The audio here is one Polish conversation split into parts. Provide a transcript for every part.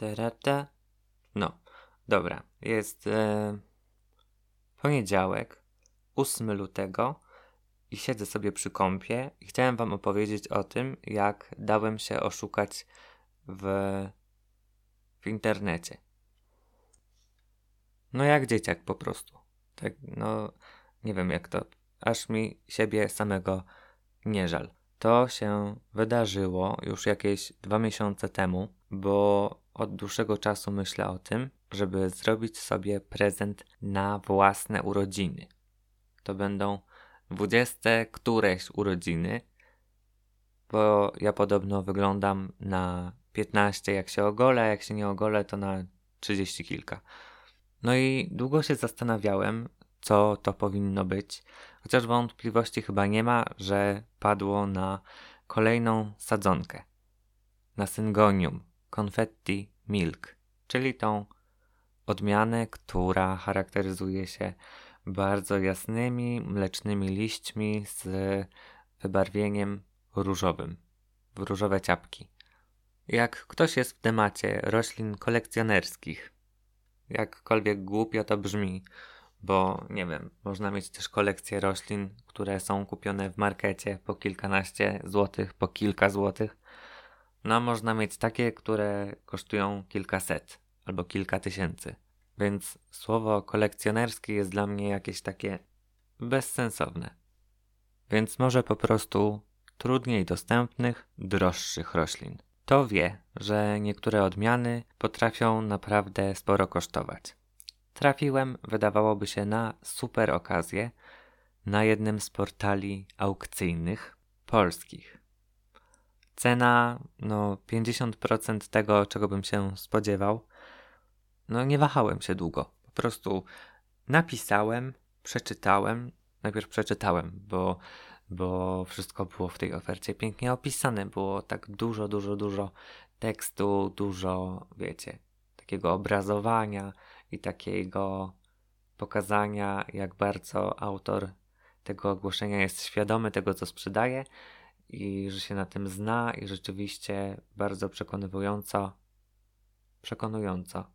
Terata. No, dobra. Jest e, poniedziałek, 8 lutego i siedzę sobie przy kąpie i chciałem wam opowiedzieć o tym, jak dałem się oszukać w, w internecie. No jak dzieciak po prostu. Tak, no nie wiem jak to. Aż mi siebie samego nie żal. To się wydarzyło już jakieś dwa miesiące temu, bo od dłuższego czasu myślę o tym, żeby zrobić sobie prezent na własne urodziny. To będą dwudzieste któreś urodziny, bo ja podobno wyglądam na 15 jak się ogolę, jak się nie ogolę to na 30 kilka. No i długo się zastanawiałem, co to powinno być, chociaż wątpliwości chyba nie ma, że padło na kolejną sadzonkę. Na syngonium confetti milk, czyli tą odmianę, która charakteryzuje się bardzo jasnymi, mlecznymi liśćmi z wybarwieniem różowym, w różowe ciapki. Jak ktoś jest w temacie roślin kolekcjonerskich, jakkolwiek głupio to brzmi, bo nie wiem, można mieć też kolekcję roślin, które są kupione w markecie po kilkanaście złotych, po kilka złotych. No, można mieć takie, które kosztują kilkaset albo kilka tysięcy. Więc słowo kolekcjonerskie jest dla mnie jakieś takie bezsensowne. Więc może po prostu trudniej dostępnych, droższych roślin. To wie, że niektóre odmiany potrafią naprawdę sporo kosztować. Trafiłem, wydawałoby się, na super okazję na jednym z portali aukcyjnych polskich. Cena, no 50% tego, czego bym się spodziewał. No nie wahałem się długo. Po prostu napisałem, przeczytałem. Najpierw przeczytałem, bo, bo wszystko było w tej ofercie pięknie opisane. Było tak dużo, dużo, dużo tekstu, dużo, wiecie, takiego obrazowania i takiego pokazania, jak bardzo autor tego ogłoszenia jest świadomy tego, co sprzedaje i że się na tym zna i rzeczywiście bardzo przekonywująco, przekonująco,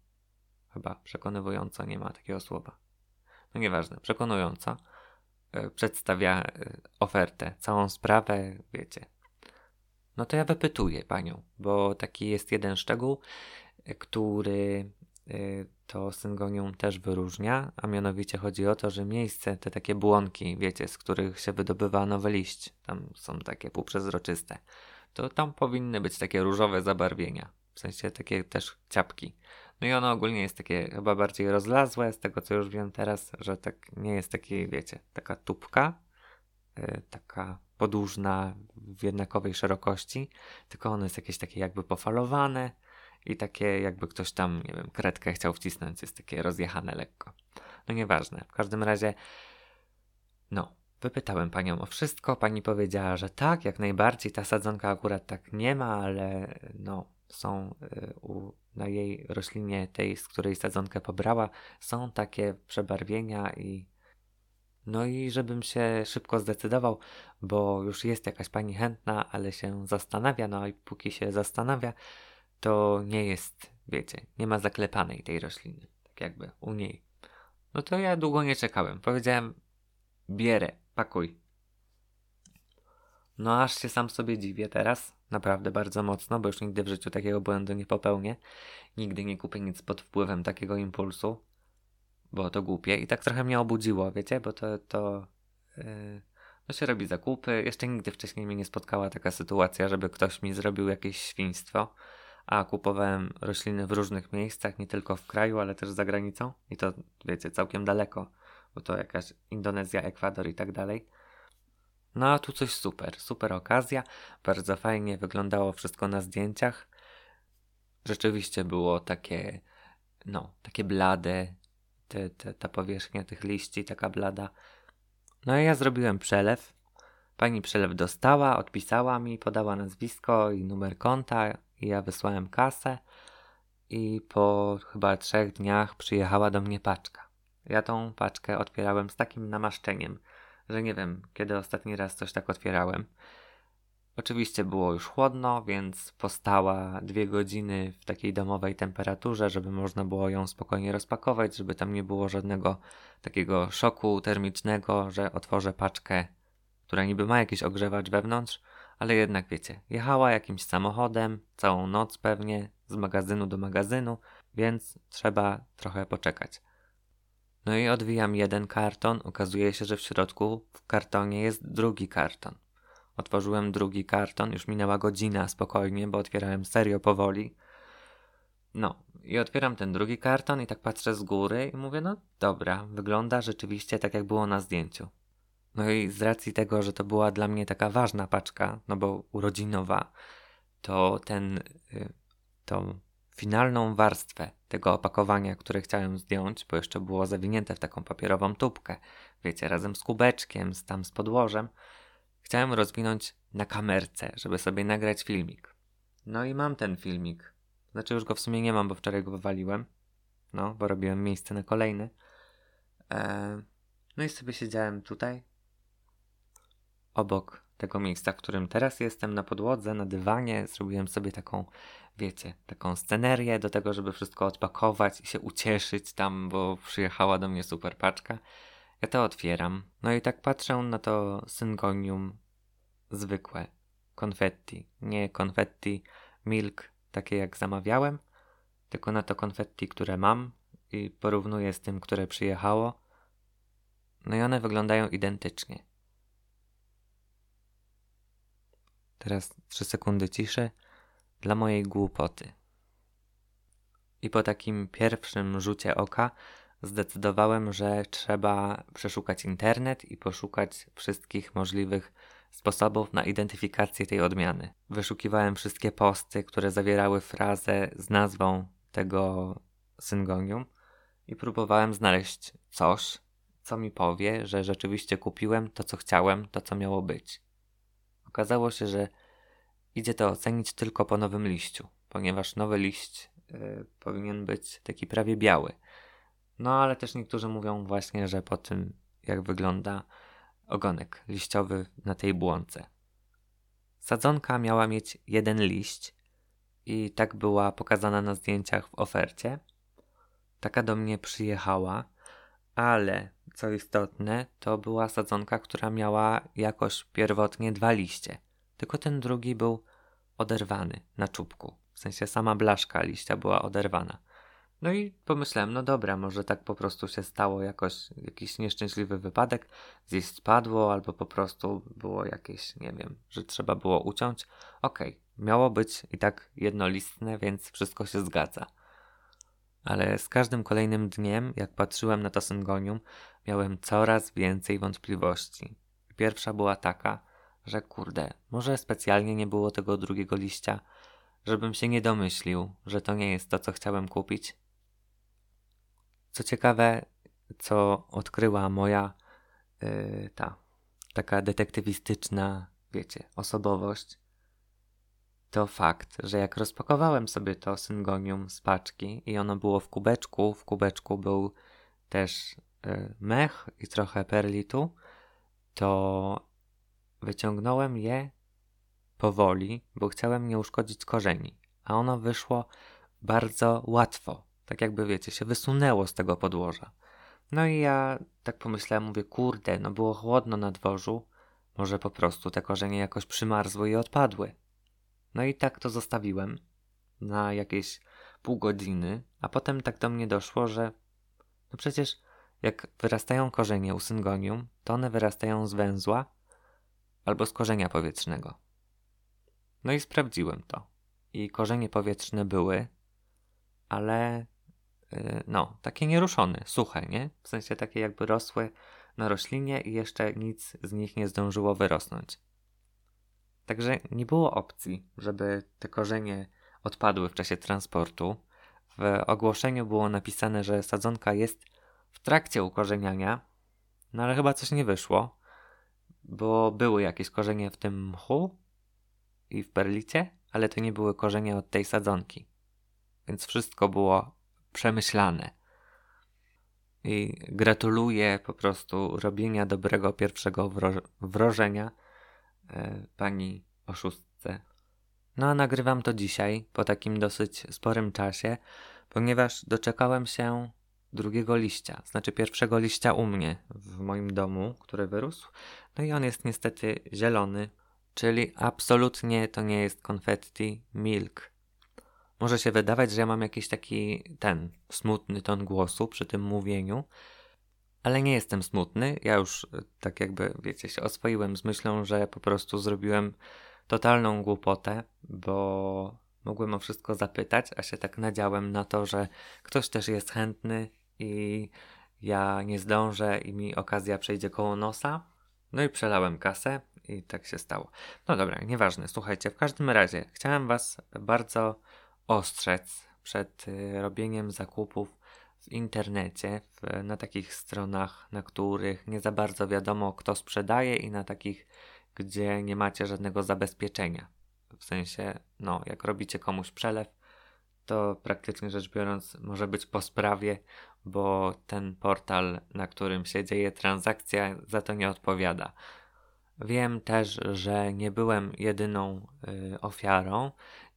chyba przekonywująco nie ma takiego słowa. No nieważne, przekonująco e, przedstawia e, ofertę, całą sprawę, wiecie. No to ja wypytuję panią, bo taki jest jeden szczegół, e, który to syngonium też wyróżnia, a mianowicie chodzi o to, że miejsce, te takie błonki, wiecie, z których się wydobywa nowe liść, tam są takie półprzezroczyste, to tam powinny być takie różowe zabarwienia, w sensie takie też ciapki. No i ono ogólnie jest takie chyba bardziej rozlazłe, z tego co już wiem teraz, że tak nie jest takie, wiecie, taka tubka, yy, taka podłużna w jednakowej szerokości, tylko ono jest jakieś takie jakby pofalowane, i takie jakby ktoś tam, nie wiem, kredkę chciał wcisnąć, jest takie rozjechane lekko. No nieważne. W każdym razie, no, wypytałem panią o wszystko. Pani powiedziała, że tak, jak najbardziej. Ta sadzonka akurat tak nie ma, ale no, są y, u, na jej roślinie, tej, z której sadzonkę pobrała, są takie przebarwienia i no i żebym się szybko zdecydował, bo już jest jakaś pani chętna, ale się zastanawia, no i póki się zastanawia, to nie jest, wiecie, nie ma zaklepanej tej rośliny, tak jakby u niej. No to ja długo nie czekałem. Powiedziałem, bierę, pakuj. No aż się sam sobie dziwię teraz, naprawdę bardzo mocno, bo już nigdy w życiu takiego błędu nie popełnię. Nigdy nie kupię nic pod wpływem takiego impulsu, bo to głupie. I tak trochę mnie obudziło, wiecie, bo to, to yy, no się robi zakupy. Jeszcze nigdy wcześniej mnie nie spotkała taka sytuacja, żeby ktoś mi zrobił jakieś świństwo a kupowałem rośliny w różnych miejscach, nie tylko w kraju, ale też za granicą i to wiecie, całkiem daleko, bo to jakaś Indonezja, Ekwador i tak dalej. No a tu coś super, super okazja, bardzo fajnie wyglądało wszystko na zdjęciach. Rzeczywiście było takie, no, takie blade, te, te, ta powierzchnia tych liści, taka blada. No i ja zrobiłem przelew. Pani przelew dostała, odpisała mi, podała nazwisko i numer konta i ja wysłałem kasę i po chyba trzech dniach przyjechała do mnie paczka. Ja tą paczkę otwierałem z takim namaszczeniem, że nie wiem, kiedy ostatni raz coś tak otwierałem. Oczywiście było już chłodno, więc postała dwie godziny w takiej domowej temperaturze, żeby można było ją spokojnie rozpakować, żeby tam nie było żadnego takiego szoku termicznego, że otworzę paczkę, która niby ma jakiś ogrzewacz wewnątrz, ale jednak wiecie, jechała jakimś samochodem, całą noc pewnie, z magazynu do magazynu, więc trzeba trochę poczekać. No i odwijam jeden karton, okazuje się, że w środku w kartonie jest drugi karton. Otworzyłem drugi karton, już minęła godzina spokojnie, bo otwierałem serio powoli. No, i otwieram ten drugi karton i tak patrzę z góry i mówię, no dobra, wygląda rzeczywiście tak jak było na zdjęciu. No i z racji tego, że to była dla mnie taka ważna paczka, no bo urodzinowa, to ten, y, tą finalną warstwę tego opakowania, które chciałem zdjąć, bo jeszcze było zawinięte w taką papierową tubkę, wiecie, razem z kubeczkiem, z tam z podłożem, chciałem rozwinąć na kamerce, żeby sobie nagrać filmik. No i mam ten filmik. Znaczy już go w sumie nie mam, bo wczoraj go wywaliłem. No, bo robiłem miejsce na kolejny. Eee, no i sobie siedziałem tutaj, obok tego miejsca, w którym teraz jestem, na podłodze, na dywanie. Zrobiłem sobie taką, wiecie, taką scenerię do tego, żeby wszystko odpakować i się ucieszyć tam, bo przyjechała do mnie super paczka. Ja to otwieram. No i tak patrzę na to syngonium zwykłe. Konfetti. Nie konfetti milk, takie jak zamawiałem, tylko na to konfetti, które mam i porównuję z tym, które przyjechało. No i one wyglądają identycznie. Teraz trzy sekundy ciszy dla mojej głupoty. I po takim pierwszym rzucie oka zdecydowałem, że trzeba przeszukać internet i poszukać wszystkich możliwych sposobów na identyfikację tej odmiany. Wyszukiwałem wszystkie posty, które zawierały frazę z nazwą tego syngonium i próbowałem znaleźć coś, co mi powie, że rzeczywiście kupiłem to, co chciałem, to, co miało być. Okazało się, że idzie to ocenić tylko po nowym liściu, ponieważ nowy liść y, powinien być taki prawie biały. No ale też niektórzy mówią właśnie, że po tym jak wygląda ogonek liściowy na tej błące. Sadzonka miała mieć jeden liść i tak była pokazana na zdjęciach w ofercie. Taka do mnie przyjechała, ale co istotne, to była sadzonka, która miała jakoś pierwotnie dwa liście. Tylko ten drugi był oderwany na czubku. W sensie sama blaszka liścia była oderwana. No i pomyślałem, no dobra, może tak po prostu się stało jakoś, jakiś nieszczęśliwy wypadek, gdzieś spadło, albo po prostu było jakieś, nie wiem, że trzeba było uciąć. Okej, okay, miało być i tak jednolistne, więc wszystko się zgadza. Ale z każdym kolejnym dniem, jak patrzyłem na to syngonium, miałem coraz więcej wątpliwości. Pierwsza była taka, że kurde, może specjalnie nie było tego drugiego liścia, żebym się nie domyślił, że to nie jest to, co chciałem kupić. Co ciekawe, co odkryła moja yy, ta taka detektywistyczna, wiecie, osobowość, to fakt, że jak rozpakowałem sobie to syngonium z paczki i ono było w kubeczku, w kubeczku był też mech i trochę perlitu, to wyciągnąłem je powoli, bo chciałem nie uszkodzić korzeni, a ono wyszło bardzo łatwo tak jakby wiecie, się wysunęło z tego podłoża. No i ja tak pomyślałem, mówię, kurde, no było chłodno na dworzu, może po prostu te korzenie jakoś przymarzły i odpadły. No i tak to zostawiłem na jakieś pół godziny, a potem tak do mnie doszło, że no przecież jak wyrastają korzenie u syngonium, to one wyrastają z węzła albo z korzenia powietrznego. No i sprawdziłem to. I korzenie powietrzne były, ale Y, no, takie nieruszone, suche, nie? W sensie takie jakby rosły na roślinie i jeszcze nic z nich nie zdążyło wyrosnąć. Także nie było opcji, żeby te korzenie odpadły w czasie transportu. W ogłoszeniu było napisane, że sadzonka jest w trakcie ukorzeniania, no ale chyba coś nie wyszło, bo były jakieś korzenie w tym mchu i w perlicie, ale to nie były korzenie od tej sadzonki. Więc wszystko było przemyślane. I gratuluję po prostu robienia dobrego pierwszego wro wrożenia e, pani oszustce. No a nagrywam to dzisiaj, po takim dosyć sporym czasie, ponieważ doczekałem się drugiego liścia, znaczy pierwszego liścia u mnie w moim domu, który wyrósł. No i on jest niestety zielony, czyli absolutnie to nie jest konfetti milk. Może się wydawać, że ja mam jakiś taki ten smutny ton głosu przy tym mówieniu, ale nie jestem smutny. Ja już e, tak jakby, wiecie, się oswoiłem z myślą, że po prostu zrobiłem totalną głupotę, bo mogłem o wszystko zapytać, a się tak nadziałem na to, że ktoś też jest chętny i ja nie zdążę i mi okazja przejdzie koło nosa. No i przelałem kasę i tak się stało. No dobra, nieważne. Słuchajcie, w każdym razie chciałem Was bardzo ostrzec przed y, robieniem zakupów w internecie, w, na takich stronach, na których nie za bardzo wiadomo, kto sprzedaje, i na takich, gdzie nie macie żadnego zabezpieczenia. W sensie, no, jak robicie komuś przelew, to praktycznie rzecz biorąc może być po sprawie, bo ten portal, na którym się dzieje transakcja, za to nie odpowiada. Wiem też, że nie byłem jedyną y, ofiarą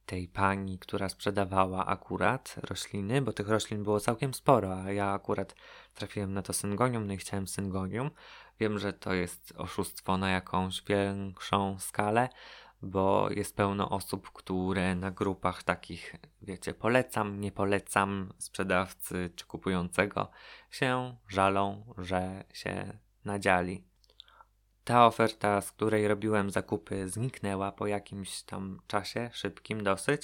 tej pani, która sprzedawała akurat rośliny, bo tych roślin było całkiem sporo, a ja akurat trafiłem na to syngonium, no i chciałem syngonium. Wiem, że to jest oszustwo na jakąś większą skalę, bo jest pełno osób, które na grupach takich, wiecie, polecam, nie polecam sprzedawcy czy kupującego, się żalą, że się nadziali. Ta oferta, z której robiłem zakupy, zniknęła po jakimś tam czasie, szybkim dosyć,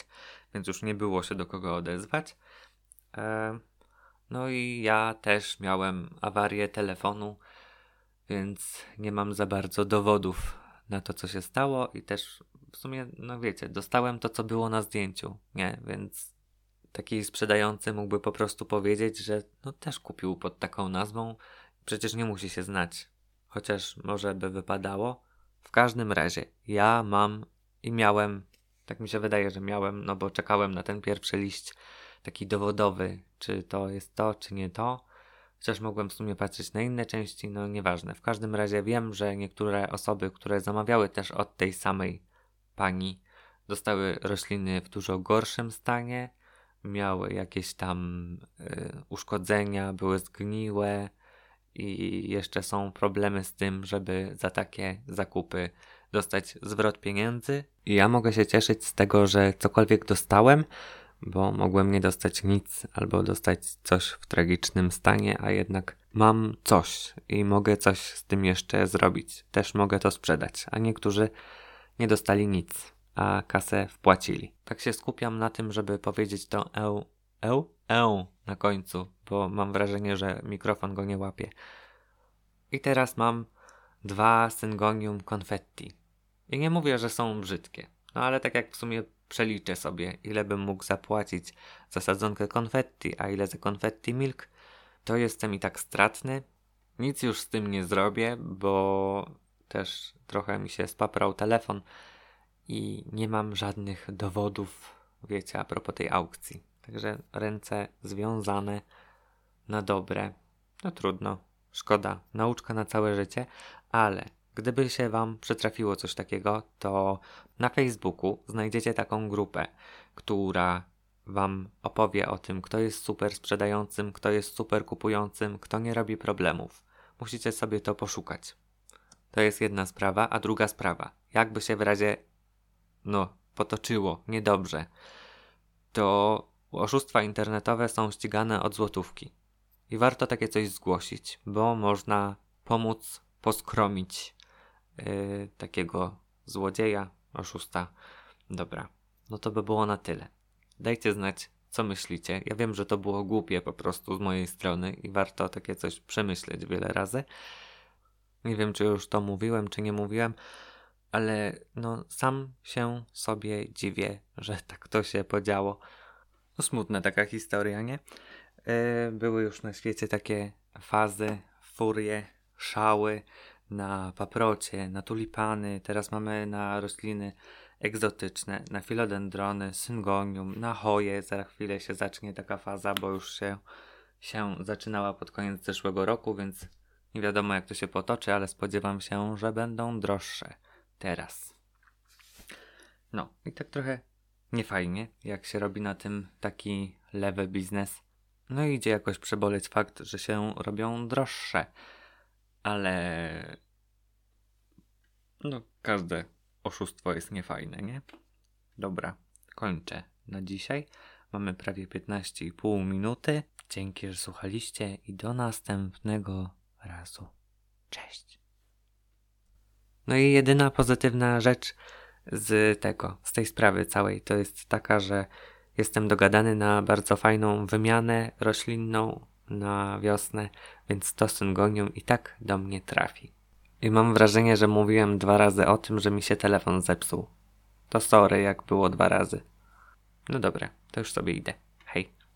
więc już nie było się do kogo odezwać. E, no i ja też miałem awarię telefonu, więc nie mam za bardzo dowodów na to, co się stało i też w sumie, no wiecie, dostałem to, co było na zdjęciu, nie? Więc taki sprzedający mógłby po prostu powiedzieć, że no też kupił pod taką nazwą, przecież nie musi się znać, chociaż może by wypadało. W każdym razie, ja mam i miałem, tak mi się wydaje, że miałem, no bo czekałem na ten pierwszy liść taki dowodowy, czy to jest to, czy nie to. Chociaż mogłem w sumie patrzeć na inne części, no nieważne. W każdym razie wiem, że niektóre osoby, które zamawiały też od tej samej pani, dostały rośliny w dużo gorszym stanie, miały jakieś tam y, uszkodzenia, były zgniłe i jeszcze są problemy z tym, żeby za takie zakupy dostać zwrot pieniędzy. I ja mogę się cieszyć z tego, że cokolwiek dostałem, bo mogłem nie dostać nic albo dostać coś w tragicznym stanie, a jednak mam coś i mogę coś z tym jeszcze zrobić. Też mogę to sprzedać, a niektórzy nie dostali nic, a kasę wpłacili. Tak się skupiam na tym, żeby powiedzieć to eu, eu, eu na końcu, bo mam wrażenie, że mikrofon go nie łapie. I teraz mam dwa syngonium confetti. I nie mówię, że są brzydkie, no ale tak jak w sumie przeliczę sobie, ile bym mógł zapłacić za sadzonkę konfetti, a ile za konfetti milk, to jestem i tak stratny. Nic już z tym nie zrobię, bo też trochę mi się spaprał telefon i nie mam żadnych dowodów, wiecie, a propos tej aukcji. Także ręce związane na dobre. No trudno, szkoda, nauczka na całe życie, ale Gdyby się Wam przytrafiło coś takiego, to na Facebooku znajdziecie taką grupę, która Wam opowie o tym, kto jest super sprzedającym, kto jest super kupującym, kto nie robi problemów. Musicie sobie to poszukać. To jest jedna sprawa, a druga sprawa. Jakby się w razie, no, potoczyło niedobrze, to oszustwa internetowe są ścigane od złotówki. I warto takie coś zgłosić, bo można pomóc poskromić yy, takiego złodzieja, oszusta. Dobra, no to by było na tyle. Dajcie znać, co myślicie. Ja wiem, że to było głupie po prostu z mojej strony i warto takie coś przemyśleć wiele razy. Nie wiem, czy już to mówiłem, czy nie mówiłem, ale no sam się sobie dziwię, że tak to się podziało. No smutna taka historia, nie? Yy, były już na świecie takie fazy, furie, szały, na paprocie, na tulipany, teraz mamy na rośliny egzotyczne, na filodendrony, syngonium, na hoje. Za chwilę się zacznie taka faza, bo już się, się zaczynała pod koniec zeszłego roku, więc nie wiadomo jak to się potoczy, ale spodziewam się, że będą droższe teraz. No i tak trochę niefajnie, jak się robi na tym taki lewy biznes. No i idzie jakoś przeboleć fakt, że się robią droższe. Ale no każde oszustwo jest niefajne, nie? Dobra, kończę na dzisiaj. Mamy prawie 15,5 minuty. Dzięki, że słuchaliście i do następnego razu. Cześć. No i jedyna pozytywna rzecz z tego, z tej sprawy całej, to jest taka, że jestem dogadany na bardzo fajną wymianę roślinną na wiosnę, więc to syngonium i tak do mnie trafi. I mam wrażenie, że mówiłem dwa razy o tym, że mi się telefon zepsuł. To sorry, jak było dwa razy. No dobra, to już sobie idę.